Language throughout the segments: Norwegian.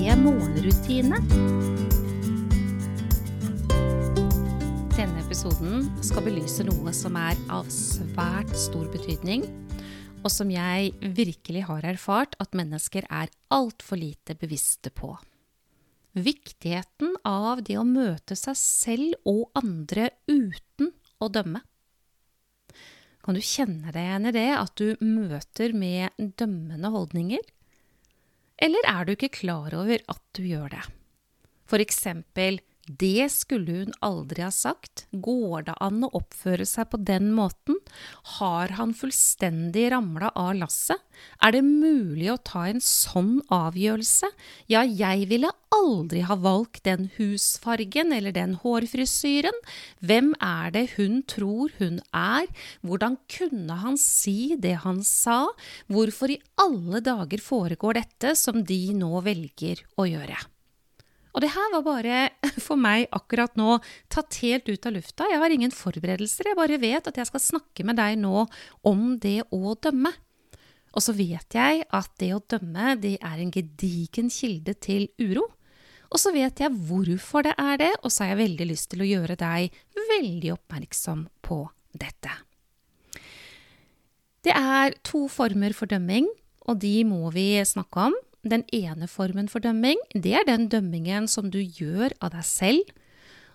morgenrutine. Denne episoden skal belyse noe som er av svært stor betydning, og som jeg virkelig har erfart at mennesker er altfor lite bevisste på. Viktigheten av det å møte seg selv og andre uten å dømme. Kan du kjenne deg igjen i det at du møter med dømmende holdninger? Eller er du ikke klar over at du gjør det? For eksempel det skulle hun aldri ha sagt. Går det an å oppføre seg på den måten? Har han fullstendig ramla av lasset? Er det mulig å ta en sånn avgjørelse? Ja, jeg ville aldri ha valgt den husfargen eller den hårfrisyren. Hvem er det hun tror hun er? Hvordan kunne han si det han sa? Hvorfor i alle dager foregår dette som de nå velger å gjøre? Og det her var bare for meg akkurat nå tatt helt ut av lufta. Jeg har ingen forberedelser, jeg bare vet at jeg skal snakke med deg nå om det å dømme. Og så vet jeg at det å dømme, det er en gedigen kilde til uro. Og så vet jeg hvorfor det er det, og så har jeg veldig lyst til å gjøre deg veldig oppmerksom på dette. Det er to former for dømming, og de må vi snakke om. Den ene formen for dømming, det er den dømmingen som du gjør av deg selv.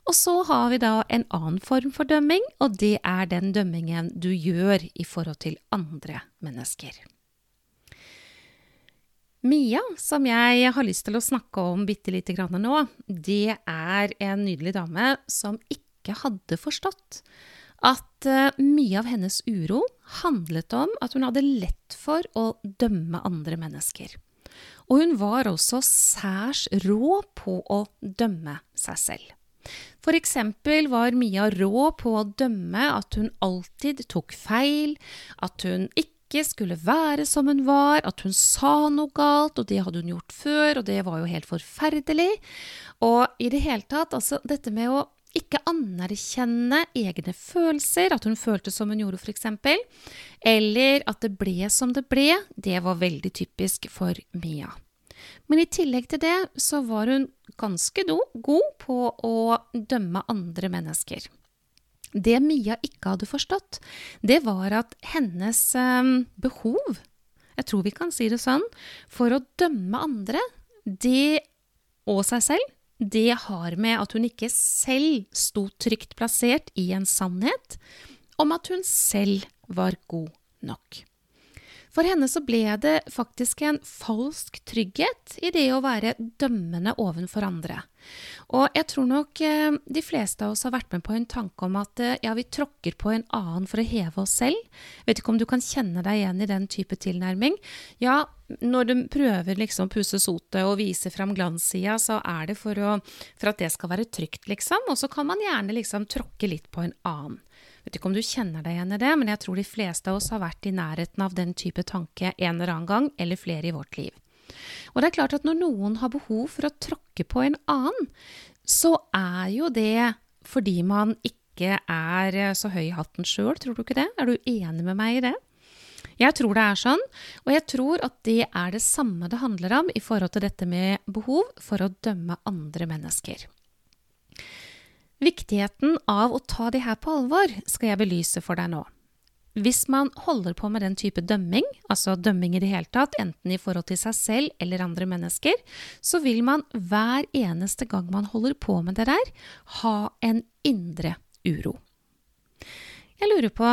Og så har vi da en annen form for dømming, og det er den dømmingen du gjør i forhold til andre mennesker. Mia, som jeg har lyst til å snakke om bitte lite grann nå, det er en nydelig dame som ikke hadde forstått at uh, mye av hennes uro handlet om at hun hadde lett for å dømme andre mennesker. Og hun var også særs rå på å dømme seg selv. For eksempel var Mia rå på å dømme at hun alltid tok feil, at hun ikke skulle være som hun var, at hun sa noe galt, og det hadde hun gjort før, og det var jo helt forferdelig. Og i det hele tatt, altså dette med å ikke anerkjenne egne følelser, at hun følte som hun gjorde f.eks., eller at det ble som det ble, det var veldig typisk for Mia. Men i tillegg til det så var hun ganske god på å dømme andre mennesker. Det Mia ikke hadde forstått, det var at hennes eh, behov, jeg tror vi kan si det sånn, for å dømme andre, det og seg selv, det har med at hun ikke selv sto trygt plassert i en sannhet om at hun selv var god nok. For henne så ble det faktisk en falsk trygghet i det å være dømmende ovenfor andre. Og jeg tror nok eh, de fleste av oss har vært med på en tanke om at eh, ja, vi tråkker på en annen for å heve oss selv. Vet ikke om du kan kjenne deg igjen i den type tilnærming. Ja, når du prøver liksom pusse sotet og vise fram glanssida, så er det for, å, for at det skal være trygt, liksom. Og så kan man gjerne liksom tråkke litt på en annen. Vet ikke om du kjenner deg igjen i det, men jeg tror de fleste av oss har vært i nærheten av den type tanke en eller annen gang, eller flere i vårt liv. Og det er klart at når noen har behov for å tråkke på en annen, så er jo det fordi man ikke er så høy i hatten sjøl, tror du ikke det? Er du enig med meg i det? Jeg tror det er sånn, og jeg tror at det er det samme det handler om i forhold til dette med behov for å dømme andre mennesker. Viktigheten av å ta de her på alvor skal jeg belyse for deg nå. Hvis man holder på med den type dømming, altså dømming i det hele tatt, enten i forhold til seg selv eller andre mennesker, så vil man hver eneste gang man holder på med det der, ha en indre uro. Jeg lurer på,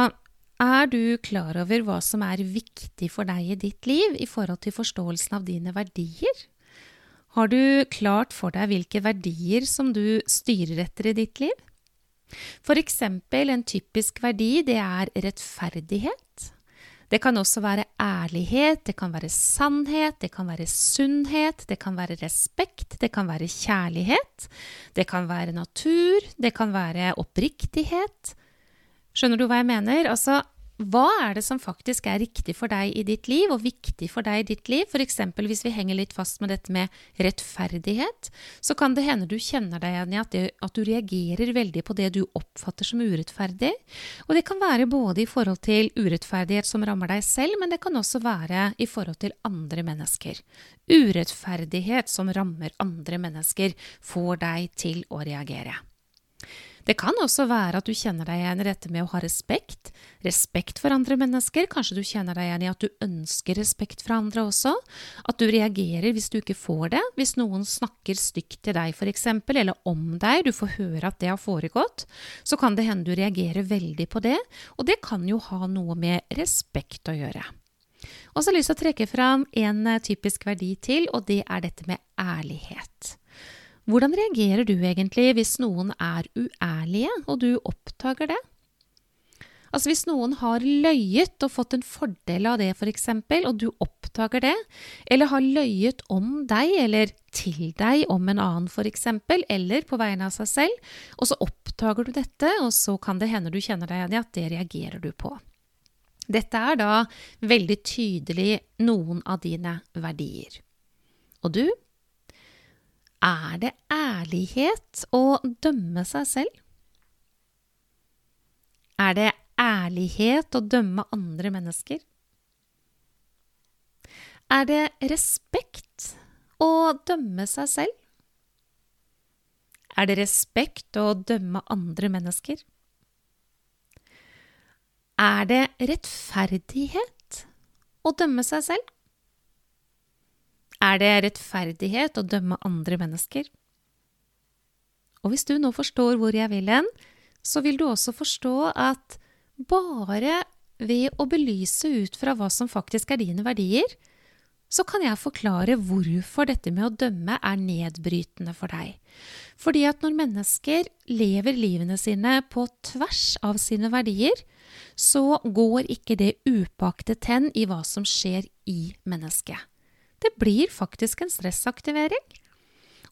er du klar over hva som er viktig for deg i ditt liv i forhold til forståelsen av dine verdier? Har du klart for deg hvilke verdier som du styrer etter i ditt liv? For eksempel en typisk verdi, det er rettferdighet. Det kan også være ærlighet, det kan være sannhet, det kan være sunnhet, det kan være respekt, det kan være kjærlighet, det kan være natur, det kan være oppriktighet. Skjønner du hva jeg mener? Altså, hva er det som faktisk er riktig for deg i ditt liv, og viktig for deg i ditt liv? F.eks. hvis vi henger litt fast med dette med rettferdighet, så kan det hende du kjenner deg igjen i at, det, at, du reagerer veldig på det du oppfatter som urettferdig. Og det kan være både i forhold til urettferdighet som rammer deg selv, men det kan også være i forhold til andre mennesker. Urettferdighet som rammer andre mennesker, får deg til å reagere. Det kan også være at du kjenner deg igjen i dette med å ha respekt. Respekt for andre mennesker. Kanskje du kjenner deg igjen i at du ønsker respekt fra andre også. At du reagerer hvis du ikke får det. Hvis noen snakker stygt til deg f.eks., eller om deg, du får høre at det har foregått, så kan det hende du reagerer veldig på det. Og det kan jo ha noe med respekt å gjøre. Og så har jeg lyst til å trekke fram en eh, typisk verdi til, og det er dette med ærlighet. Hvordan reagerer du egentlig hvis noen er uærlige, og du oppdager det? Altså hvis noen har løyet og fått en fordel av det, f.eks., og du oppdager det, eller har løyet om deg eller til deg om en annen, f.eks., eller på vegne av seg selv, og så oppdager du dette, og så kan det hende du kjenner deg igjen i at det reagerer du på. Dette er da veldig tydelig noen av dine verdier. Og du, er det ærlighet å dømme seg selv? Er det ærlighet å dømme andre mennesker? Er det respekt å dømme seg selv? Er det respekt å dømme andre mennesker? Er det rettferdighet å dømme seg selv? Er det rettferdighet å dømme andre mennesker? Og hvis du nå forstår hvor jeg vil hen, så vil du også forstå at bare ved å belyse ut fra hva som faktisk er dine verdier, så kan jeg forklare hvorfor dette med å dømme er nedbrytende for deg. Fordi at når mennesker lever livene sine på tvers av sine verdier, så går ikke det upaktet hen i hva som skjer i mennesket. Det blir faktisk en stressaktivering.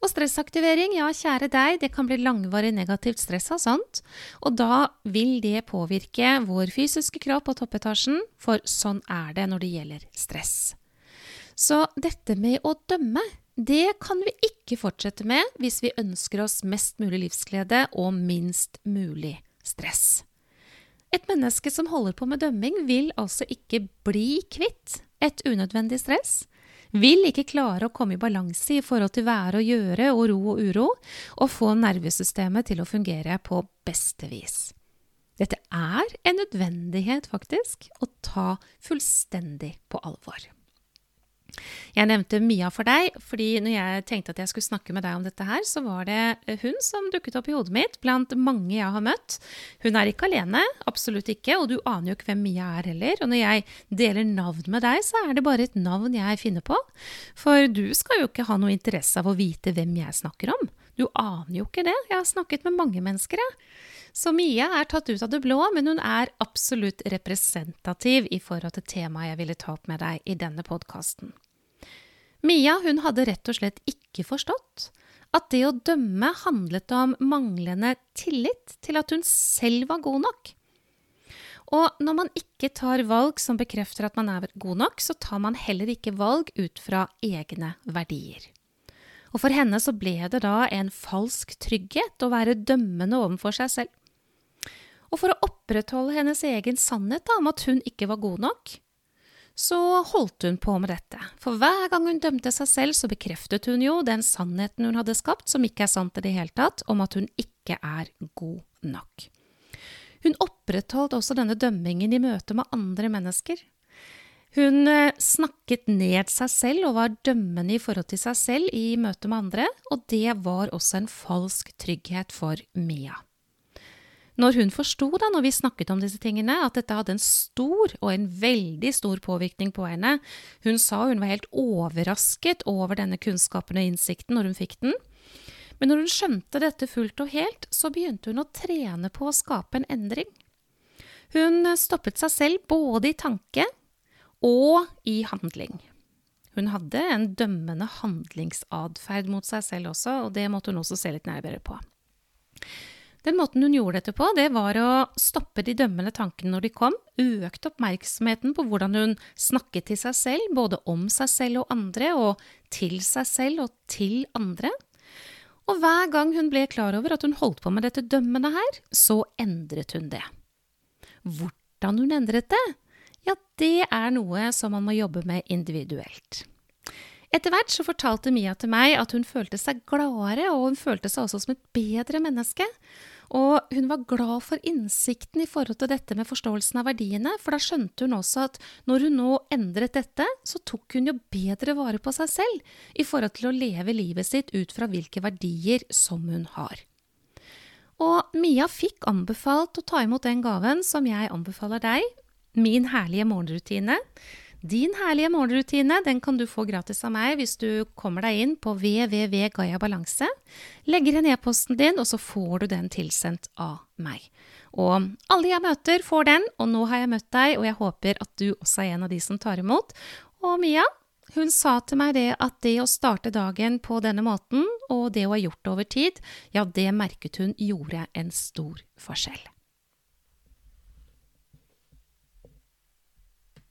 Og stressaktivering, ja, kjære deg, det kan bli langvarig negativt stress av sånt. Og da vil det påvirke vår fysiske kropp og toppetasjen, for sånn er det når det gjelder stress. Så dette med å dømme, det kan vi ikke fortsette med hvis vi ønsker oss mest mulig livsglede og minst mulig stress. Et menneske som holder på med dømming, vil altså ikke bli kvitt et unødvendig stress vil ikke klare å komme i balanse i forhold til være og gjøre og ro og uro, og få nervesystemet til å fungere på beste vis. Dette er en nødvendighet, faktisk, å ta fullstendig på alvor. Jeg nevnte Mia for deg, fordi når jeg tenkte at jeg skulle snakke med deg om dette her, så var det hun som dukket opp i hodet mitt blant mange jeg har møtt. Hun er ikke alene, absolutt ikke, og du aner jo ikke hvem Mia er heller. Og når jeg deler navn med deg, så er det bare et navn jeg finner på. For du skal jo ikke ha noe interesse av å vite hvem jeg snakker om. Du aner jo ikke det. Jeg har snakket med mange mennesker, jeg. Så Mia er tatt ut av det blå, men hun er absolutt representativ i forhold til temaet jeg ville ta opp med deg i denne podkasten. Mia hun hadde rett og slett ikke forstått at det å dømme handlet om manglende tillit til at hun selv var god nok. Og når man ikke tar valg som bekrefter at man er god nok, så tar man heller ikke valg ut fra egne verdier. Og for henne så ble det da en falsk trygghet å være dømmende overfor seg selv. Og for å opprettholde hennes egen sannhet da, om at hun ikke var god nok, så holdt hun på med dette. For hver gang hun dømte seg selv, så bekreftet hun jo den sannheten hun hadde skapt, som ikke er sant i det hele tatt, om at hun ikke er god nok. Hun opprettholdt også denne dømmingen i møte med andre mennesker. Hun eh, snakket ned seg selv og var dømmende i forhold til seg selv i møte med andre, og det var også en falsk trygghet for Mia. Når hun forsto, da, når vi snakket om disse tingene, at dette hadde en stor, og en veldig stor påvirkning på henne Hun sa hun var helt overrasket over denne kunnskapen og innsikten når hun fikk den. Men når hun skjønte dette fullt og helt, så begynte hun å trene på å skape en endring. Hun stoppet seg selv både i tanke og i handling. Hun hadde en dømmende handlingsatferd mot seg selv også, og det måtte hun også se litt nærmere på. Den måten hun gjorde dette på, det var å stoppe de dømmende tankene når de kom, økte oppmerksomheten på hvordan hun snakket til seg selv, både om seg selv og andre, og til seg selv og til andre. Og hver gang hun ble klar over at hun holdt på med dette dømmende her, så endret hun det. Hvordan hun endret det? Ja, det er noe som man må jobbe med individuelt. Etter hvert så fortalte Mia til meg at hun følte seg gladere, og hun følte seg også som et bedre menneske. Og hun var glad for innsikten i forhold til dette med forståelsen av verdiene, for da skjønte hun også at når hun nå endret dette, så tok hun jo bedre vare på seg selv i forhold til å leve livet sitt ut fra hvilke verdier som hun har. Og Mia fikk anbefalt å ta imot den gaven som jeg anbefaler deg, min herlige morgenrutine. Din herlige morgenrutine den kan du få gratis av meg hvis du kommer deg inn på www.gayabalanse, legger inn e-posten din, og så får du den tilsendt av meg. Og alle jeg møter, får den, og nå har jeg møtt deg, og jeg håper at du også er en av de som tar imot. Og Mia, hun sa til meg det at det å starte dagen på denne måten, og det hun har gjort over tid, ja, det merket hun gjorde en stor forskjell.